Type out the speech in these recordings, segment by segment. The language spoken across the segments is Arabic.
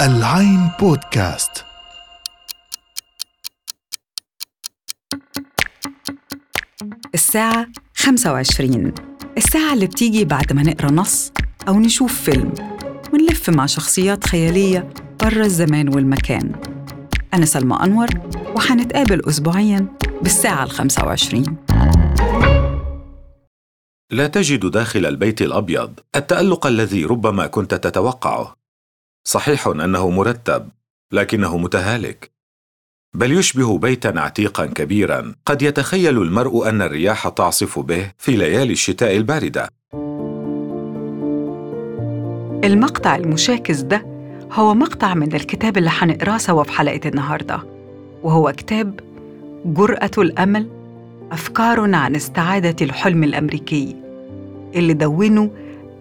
العين بودكاست. الساعة 25 الساعة اللي بتيجي بعد ما نقرأ نص أو نشوف فيلم. ونلف مع شخصيات خيالية برا الزمان والمكان. أنا سلمى أنور وحنتقابل أسبوعياً بالساعة الخمسة وعشرين. لا تجد داخل البيت الأبيض التألق الذي ربما كنت تتوقعه. صحيح أنه مرتب لكنه متهالك. بل يشبه بيتا عتيقا كبيرا. قد يتخيل المرء أن الرياح تعصف به في ليالي الشتاء الباردة. المقطع المشاكس ده هو مقطع من الكتاب اللي حنقراه سوا في حلقة النهاردة وهو كتاب جرأة الأمل أفكار عن استعادة الحلم الأمريكي اللي دونه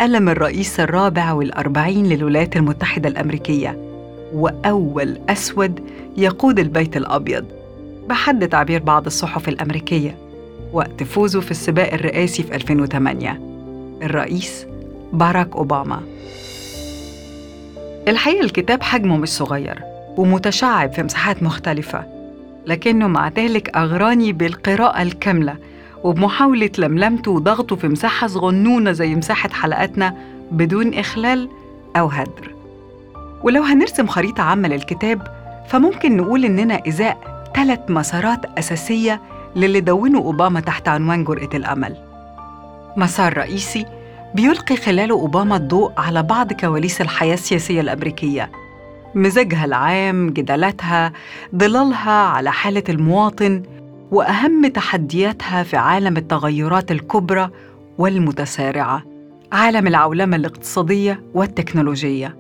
ألم الرئيس الرابع والأربعين للولايات المتحدة الأمريكية وأول أسود يقود البيت الأبيض بحد تعبير بعض الصحف الأمريكية وقت فوزه في السباق الرئاسي في 2008 الرئيس باراك أوباما. الحقيقة الكتاب حجمه مش صغير ومتشعب في مساحات مختلفة لكنه مع ذلك أغراني بالقراءة الكاملة وبمحاولة لملمته وضغطه في مساحة صغنونة زي مساحة حلقاتنا بدون إخلال أو هدر. ولو هنرسم خريطة عامة للكتاب فممكن نقول إننا إزاء ثلاث مسارات أساسية للي دونه أوباما تحت عنوان جرأة الأمل. مسار رئيسي بيلقي خلاله أوباما الضوء على بعض كواليس الحياة السياسية الأمريكية. مزاجها العام، جدالاتها، ظلالها على حالة المواطن، وأهم تحدياتها في عالم التغيرات الكبرى والمتسارعة، عالم العولمة الاقتصادية والتكنولوجية.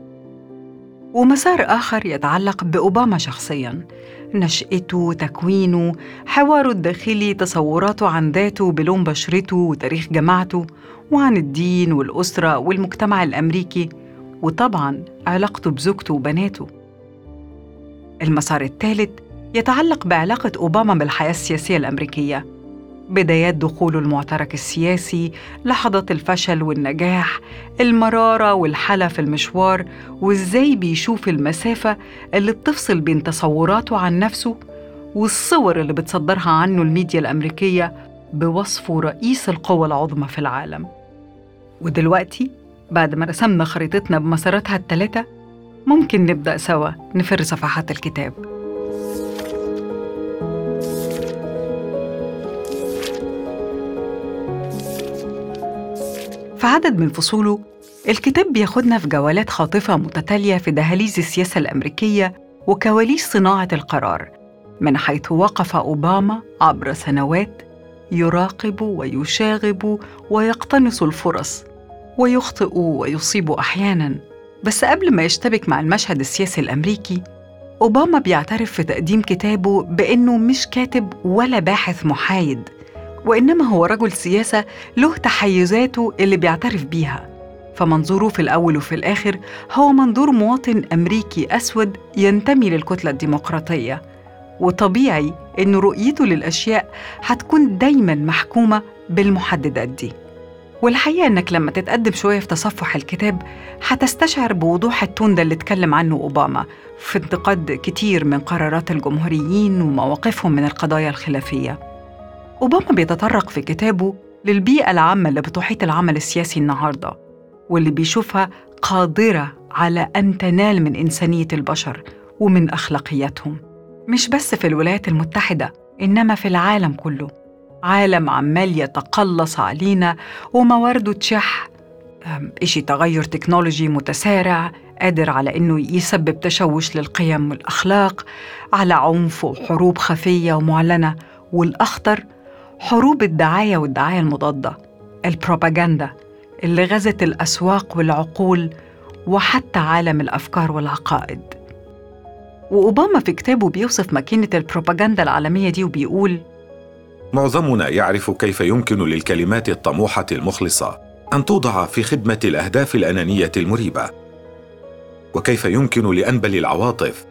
ومسار آخر يتعلق بأوباما شخصياً، نشأته، تكوينه، حواره الداخلي، تصوراته عن ذاته بلون بشرته وتاريخ جماعته، وعن الدين والأسرة والمجتمع الأمريكي وطبعا علاقته بزوجته وبناته. المسار الثالث يتعلق بعلاقة أوباما بالحياة السياسية الأمريكية بدايات دخوله المعترك السياسي لحظات الفشل والنجاح المرارة والحلا في المشوار وإزاي بيشوف المسافة اللي بتفصل بين تصوراته عن نفسه والصور اللي بتصدرها عنه الميديا الأمريكية بوصفه رئيس القوى العظمى في العالم. ودلوقتي بعد ما رسمنا خريطتنا بمساراتها الثلاثة ممكن نبدأ سوا نفر صفحات الكتاب. في عدد من فصوله الكتاب بياخدنا في جولات خاطفة متتالية في دهاليز السياسة الأمريكية وكواليس صناعة القرار من حيث وقف أوباما عبر سنوات يراقب ويشاغب ويقتنص الفرص. ويخطئ ويصيب أحيانا. بس قبل ما يشتبك مع المشهد السياسي الأمريكي أوباما بيعترف في تقديم كتابه بأنه مش كاتب ولا باحث محايد وإنما هو رجل سياسة له تحيزاته اللي بيعترف بيها. فمنظوره في الأول وفي الآخر هو منظور مواطن أمريكي أسود ينتمي للكتلة الديمقراطية. وطبيعي إن رؤيته للأشياء هتكون دايما محكومة بالمحددات دي. والحقيقة إنك لما تتقدم شوية في تصفح الكتاب هتستشعر بوضوح التون ده اللي اتكلم عنه أوباما في انتقاد كتير من قرارات الجمهوريين ومواقفهم من القضايا الخلافية. أوباما بيتطرق في كتابه للبيئة العامة اللي بتحيط العمل السياسي النهاردة واللي بيشوفها قادرة على أن تنال من إنسانية البشر ومن أخلاقياتهم. مش بس في الولايات المتحدة إنما في العالم كله. عالم عمال يتقلص علينا وموارده تشح. إشي تغير تكنولوجي متسارع قادر على إنه يسبب تشوش للقيم والأخلاق على عنف وحروب خفية ومعلنة. والأخطر حروب الدعاية والدعاية المضادة البروباغندا اللي غزت الأسواق والعقول وحتى عالم الأفكار والعقائد. وأوباما في كتابه بيوصف ماكينة البروباغندا العالمية دي وبيقول معظمنا يعرف كيف يمكن للكلمات الطموحة المخلصة أن توضع في خدمة الأهداف الأنانية المريبة. وكيف يمكن لأنبل العواطف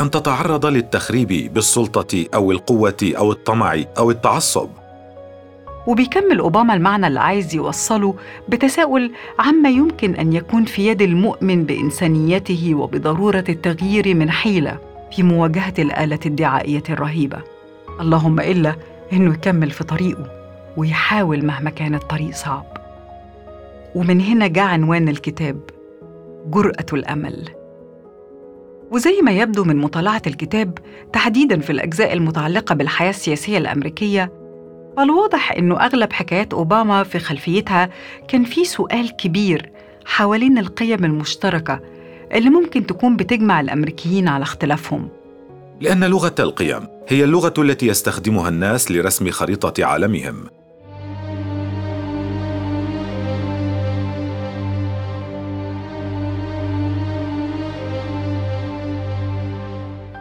أن تتعرض للتخريب بالسلطة أو القوة أو الطمع أو التعصب؟ وبيكمل أوباما المعنى اللي عايز يوصله بتساؤل عما يمكن أن يكون في يد المؤمن بإنسانيته وبضرورة التغيير من حيلة في مواجهة الآلة الدعائية الرهيبة. اللهم إلا إنه يكمل في طريقه ويحاول مهما كان الطريق صعب. ومن هنا جاء عنوان الكتاب جرأة الأمل. وزي ما يبدو من مطالعة الكتاب تحديداً في الأجزاء المتعلقة بالحياة السياسية الأمريكية فالواضح إنه أغلب حكايات أوباما في خلفيتها كان في سؤال كبير حوالين القيم المشتركة اللي ممكن تكون بتجمع الأمريكيين على اختلافهم. لأن لغة القيم هي اللغة التي يستخدمها الناس لرسم خريطة عالمهم.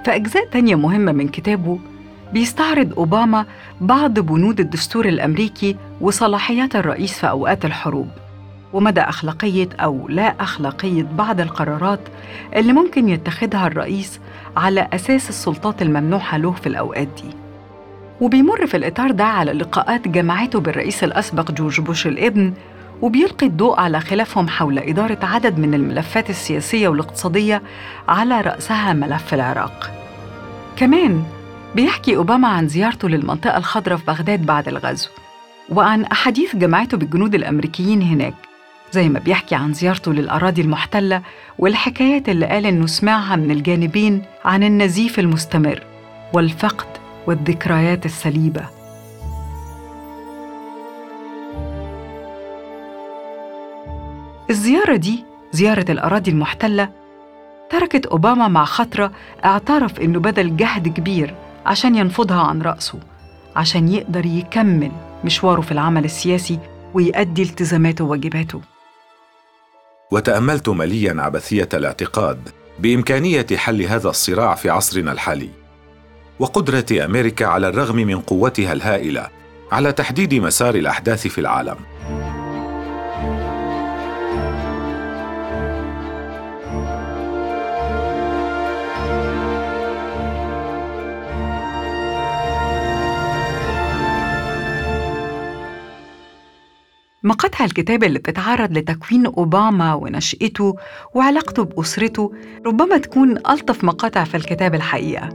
في أجزاء تانية مهمة من كتابه بيستعرض أوباما بعض بنود الدستور الأمريكي وصلاحيات الرئيس في أوقات الحروب. ومدى أخلاقية أو لا أخلاقية بعض القرارات اللي ممكن يتخذها الرئيس على أساس السلطات الممنوحة له في الأوقات دي. وبيمر في الإطار ده على لقاءات جمعته بالرئيس الأسبق جورج بوش الابن وبيلقي الضوء على خلافهم حول إدارة عدد من الملفات السياسية والاقتصادية على رأسها ملف العراق. كمان بيحكي أوباما عن زيارته للمنطقة الخضراء في بغداد بعد الغزو وعن أحاديث جمعته بالجنود الأمريكيين هناك. زي ما بيحكي عن زيارته للأراضي المحتلة والحكايات اللي قال إنه سمعها من الجانبين عن النزيف المستمر والفقد والذكريات السليبة. الزيارة دي زيارة الأراضي المحتلة تركت أوباما مع خطرة اعترف إنه بذل جهد كبير عشان ينفضها عن رأسه عشان يقدر يكمل مشواره في العمل السياسي ويؤدي التزاماته وواجباته. وتأملت مليا عبثية الاعتقاد بإمكانية حل هذا الصراع في عصرنا الحالي. وقدرة أمريكا على الرغم من قوتها الهائلة على تحديد مسار الأحداث في العالم. مقاطع الكتاب اللي بتتعرض لتكوين أوباما ونشأته وعلاقته بأسرته ربما تكون ألطف مقاطع في الكتاب الحقيقة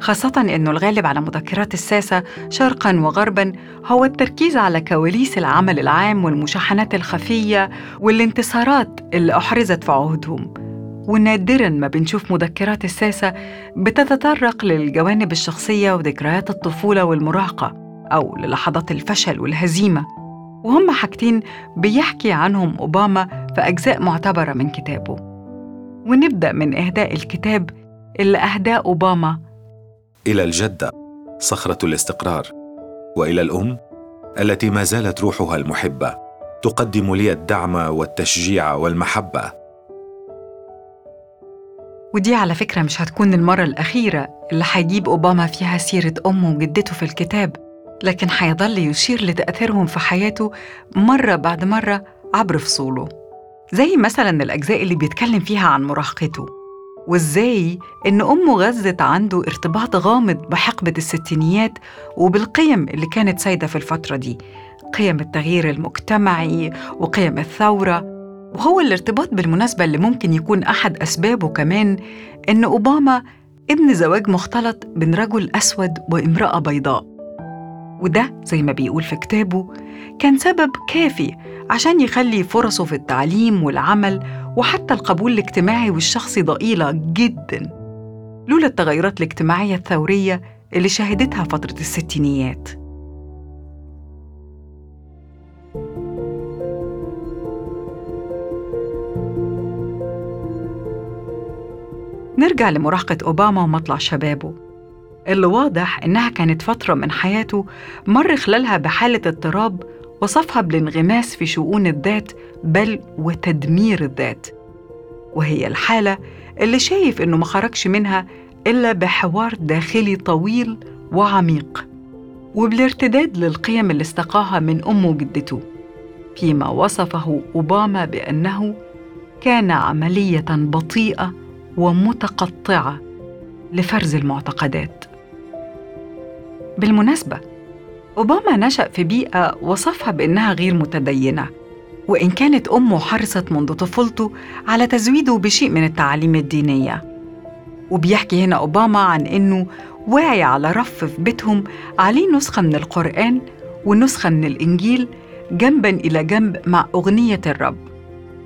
خاصة إنه الغالب على مذكرات الساسة شرقاً وغرباً هو التركيز على كواليس العمل العام والمشاحنات الخفية والانتصارات اللي أحرزت في عهودهم. ونادراً ما بنشوف مذكرات الساسة بتتطرق للجوانب الشخصية وذكريات الطفولة والمراهقة أو للحظات الفشل والهزيمة. وهم حاجتين بيحكي عنهم أوباما في أجزاء معتبرة من كتابه. ونبدأ من إهداء الكتاب اللي أهداه أوباما. إلى الجدة صخرة الاستقرار. وإلى الأم التي ما زالت روحها المحبة تقدم لي الدعم والتشجيع والمحبة. ودي على فكرة مش هتكون المرة الأخيرة اللي هيجيب أوباما فيها سيرة أمه وجدته في الكتاب. لكن حيظل يشير لتأثيرهم في حياته مرة بعد مرة عبر فصوله. زي مثلا الأجزاء اللي بيتكلم فيها عن مراهقته وإزاي إن أمه غزت عنده ارتباط غامض بحقبة الستينيات وبالقيم اللي كانت سايدة في الفترة دي. قيم التغيير المجتمعي وقيم الثورة. وهو الارتباط بالمناسبة اللي ممكن يكون أحد أسبابه كمان إن أوباما ابن زواج مختلط بين رجل أسود وامرأة بيضاء. وده زي ما بيقول في كتابه كان سبب كافي عشان يخلي فرصه في التعليم والعمل وحتى القبول الاجتماعي والشخصي ضئيلة جدا. لولا التغيرات الاجتماعية الثورية اللي شهدتها فترة الستينيات. نرجع لمراهقة أوباما ومطلع شبابه. اللي واضح إنها كانت فترة من حياته مر خلالها بحالة اضطراب وصفها بالانغماس في شؤون الذات بل وتدمير الذات. وهي الحالة اللي شايف إنه ما خرجش منها إلا بحوار داخلي طويل وعميق وبالارتداد للقيم اللي استقاها من أمه وجدته فيما وصفه أوباما بأنه كان عملية بطيئة ومتقطعة لفرز المعتقدات. بالمناسبة أوباما نشأ في بيئة وصفها بأنها غير متدينة وإن كانت أمه حرصت منذ طفولته على تزويده بشيء من التعاليم الدينية. وبيحكي هنا أوباما عن إنه واعي على رف في بيتهم عليه نسخة من القرآن ونسخة من الإنجيل جنبا إلى جنب مع أغنية الرب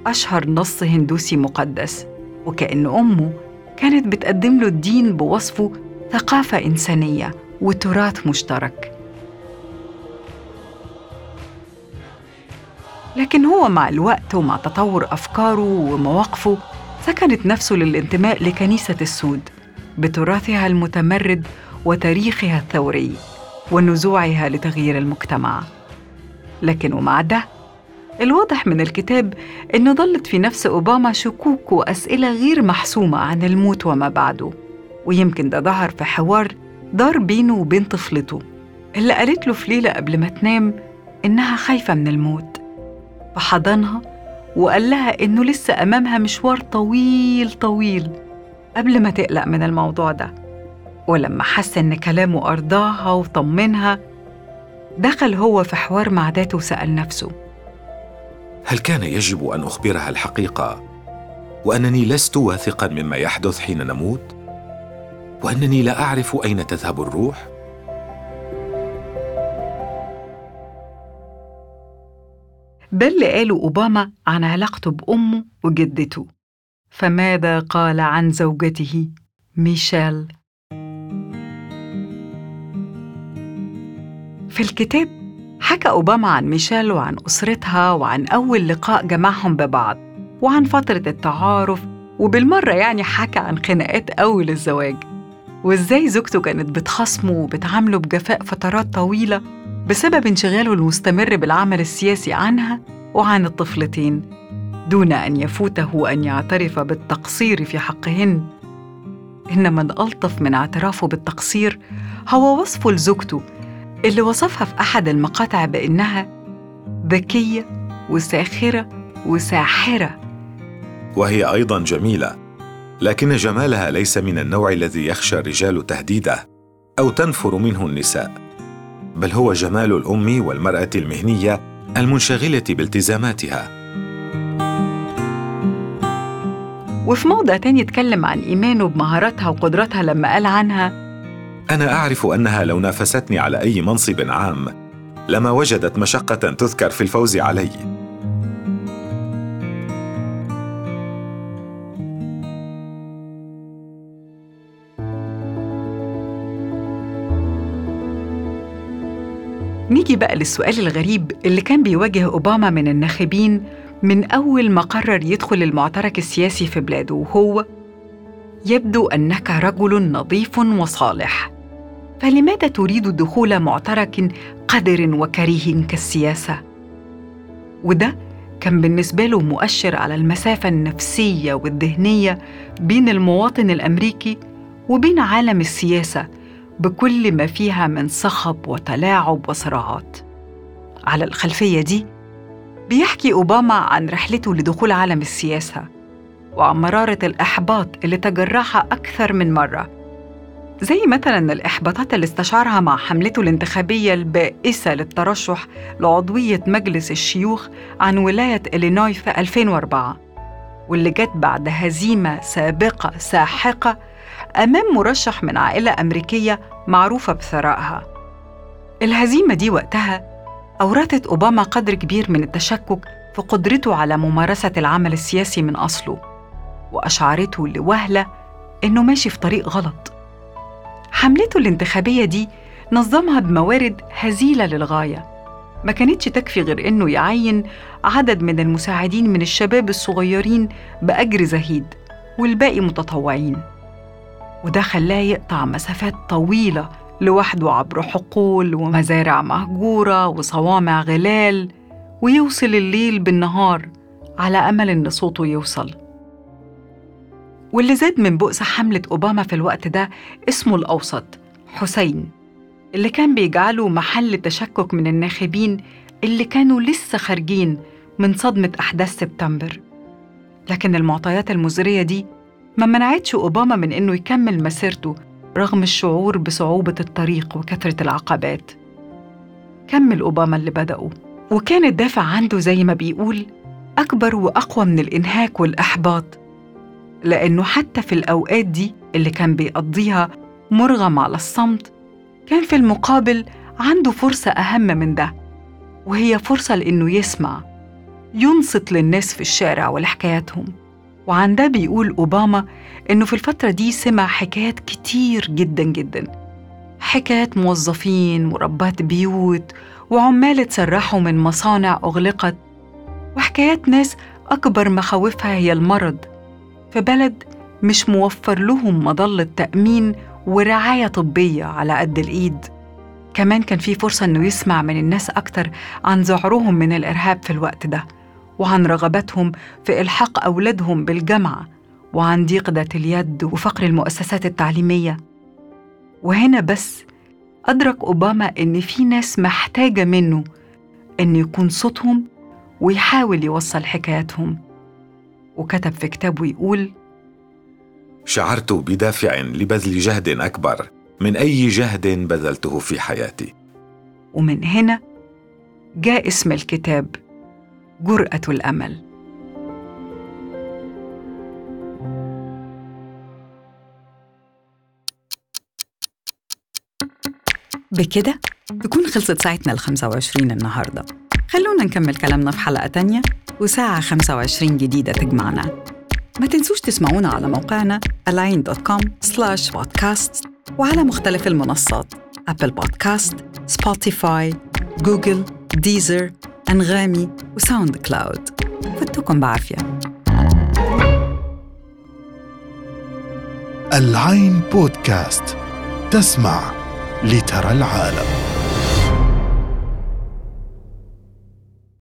أشهر نص هندوسي مقدس. وكأن أمه كانت بتقدم له الدين بوصفه ثقافة إنسانية. وتراث مشترك. لكن هو مع الوقت ومع تطور أفكاره ومواقفه سكنت نفسه للانتماء لكنيسة السود بتراثها المتمرد وتاريخها الثوري ونزوعها لتغيير المجتمع. لكن ومع ده الواضح من الكتاب إنه ظلت في نفس أوباما شكوك وأسئلة غير محسومة عن الموت وما بعده. ويمكن ده ظهر في حوار دار بينه وبين طفلته. اللي قالت له في ليلة قبل ما تنام إنها خايفة من الموت. فحضنها وقال لها إنه لسه أمامها مشوار طويل طويل قبل ما تقلق من الموضوع ده. ولما حس إن كلامه أرضاها وطمنها دخل هو في حوار مع ذاته وسأل نفسه. هل كان يجب أن أخبرها الحقيقة وأنني لست واثقا مما يحدث حين نموت؟ وأنني لا أعرف أين تذهب الروح. ده اللي قاله أوباما عن علاقته بأمه وجدته. فماذا قال عن زوجته؟ ميشيل. في الكتاب حكى أوباما عن ميشيل وعن أسرتها وعن أول لقاء جمعهم ببعض وعن فترة التعارف وبالمرة يعني حكى عن خناقات أول الزواج. وإزاي زوجته كانت بتخاصمه وبتعامله بجفاء فترات طويلة بسبب انشغاله المستمر بالعمل السياسي عنها وعن الطفلتين دون أن يفوته أن يعترف بالتقصير في حقهن. إنما الألطف من اعترافه بالتقصير هو وصفه لزوجته اللي وصفها في أحد المقاطع بأنها ذكية وساخرة وساحرة. وهي أيضا جميلة. لكن جمالها ليس من النوع الذي يخشى الرجال تهديده أو تنفر منه النساء بل هو جمال الأم والمرأة المهنية المنشغلة بالتزاماتها. وفي موضع تاني اتكلم عن إيمانه بمهاراتها وقدراتها لما قال عنها أنا أعرف أنها لو نافستني على أي منصب عام لما وجدت مشقة تذكر في الفوز علي نيجي بقى للسؤال الغريب اللي كان بيواجه أوباما من الناخبين من أول ما قرر يدخل المعترك السياسي في بلاده وهو يبدو أنك رجل نظيف وصالح فلماذا تريد دخول معترك قذر وكريه كالسياسة؟ وده كان بالنسبة له مؤشر على المسافة النفسية والذهنية بين المواطن الأمريكي وبين عالم السياسة بكل ما فيها من صخب وتلاعب وصراعات. على الخلفية دي بيحكي أوباما عن رحلته لدخول عالم السياسة وعن مرارة الإحباط اللي تجرعها أكثر من مرة زي مثلا الإحباطات اللي استشعرها مع حملته الانتخابية البائسة للترشح لعضوية مجلس الشيوخ عن ولاية إلينوي في 2004 واللي جت بعد هزيمة سابقة ساحقة أمام مرشح من عائلة أمريكية معروفة بثرائها. الهزيمة دي وقتها أورثت أوباما قدر كبير من التشكك في قدرته على ممارسة العمل السياسي من أصله وأشعرته لوهلة إنه ماشي في طريق غلط. حملته الانتخابية دي نظمها بموارد هزيلة للغاية. ما كانتش تكفي غير إنه يعين عدد من المساعدين من الشباب الصغيرين بأجر زهيد والباقي متطوعين. وده خلاه يقطع مسافات طويلة لوحده عبر حقول ومزارع مهجورة وصوامع غلال ويوصل الليل بالنهار على أمل إن صوته يوصل. واللي زاد من بؤس حملة أوباما في الوقت ده اسمه الأوسط حسين اللي كان بيجعله محل تشكك من الناخبين اللي كانوا لسه خارجين من صدمة أحداث سبتمبر. لكن المعطيات المزرية دي ما منعتش أوباما من إنه يكمل مسيرته رغم الشعور بصعوبة الطريق وكثرة العقبات. كمل أوباما اللي بدأه. وكان الدافع عنده زي ما بيقول أكبر وأقوى من الإنهاك والإحباط. لأنه حتى في الأوقات دي اللي كان بيقضيها مرغم على الصمت كان في المقابل عنده فرصة أهم من ده وهي فرصة لإنه يسمع ينصت للناس في الشارع ولحكاياتهم. وعن ده بيقول أوباما إنه في الفترة دي سمع حكايات كتير جدا جدا. حكايات موظفين وربات بيوت وعمال اتسرحوا من مصانع أغلقت وحكايات ناس أكبر مخاوفها هي المرض. في بلد مش موفر لهم مظلة تأمين ورعاية طبية على قد الإيد. كمان كان في فرصة إنه يسمع من الناس أكتر عن ذعرهم من الإرهاب في الوقت ده. وعن رغبتهم في إلحاق أولادهم بالجامعة وعن ضيق ذات اليد وفقر المؤسسات التعليمية. وهنا بس أدرك أوباما إن في ناس محتاجة منه إن يكون صوتهم ويحاول يوصل حكاياتهم. وكتب في كتابه يقول شعرت بدافع لبذل جهد أكبر من أي جهد بذلته في حياتي. ومن هنا جاء اسم الكتاب. جرأة الأمل. بكده تكون خلصت ساعتنا ال 25 النهارده. خلونا نكمل كلامنا في حلقة تانية وساعة 25 جديدة تجمعنا. ما تنسوش تسمعونا على موقعنا al-ain.com slash podcast وعلى مختلف المنصات أبل بودكاست سبوتيفاي جوجل ديزر أنغامي وساوند كلاود. فتكم بعافية. العين بودكاست تسمع لترى العالم.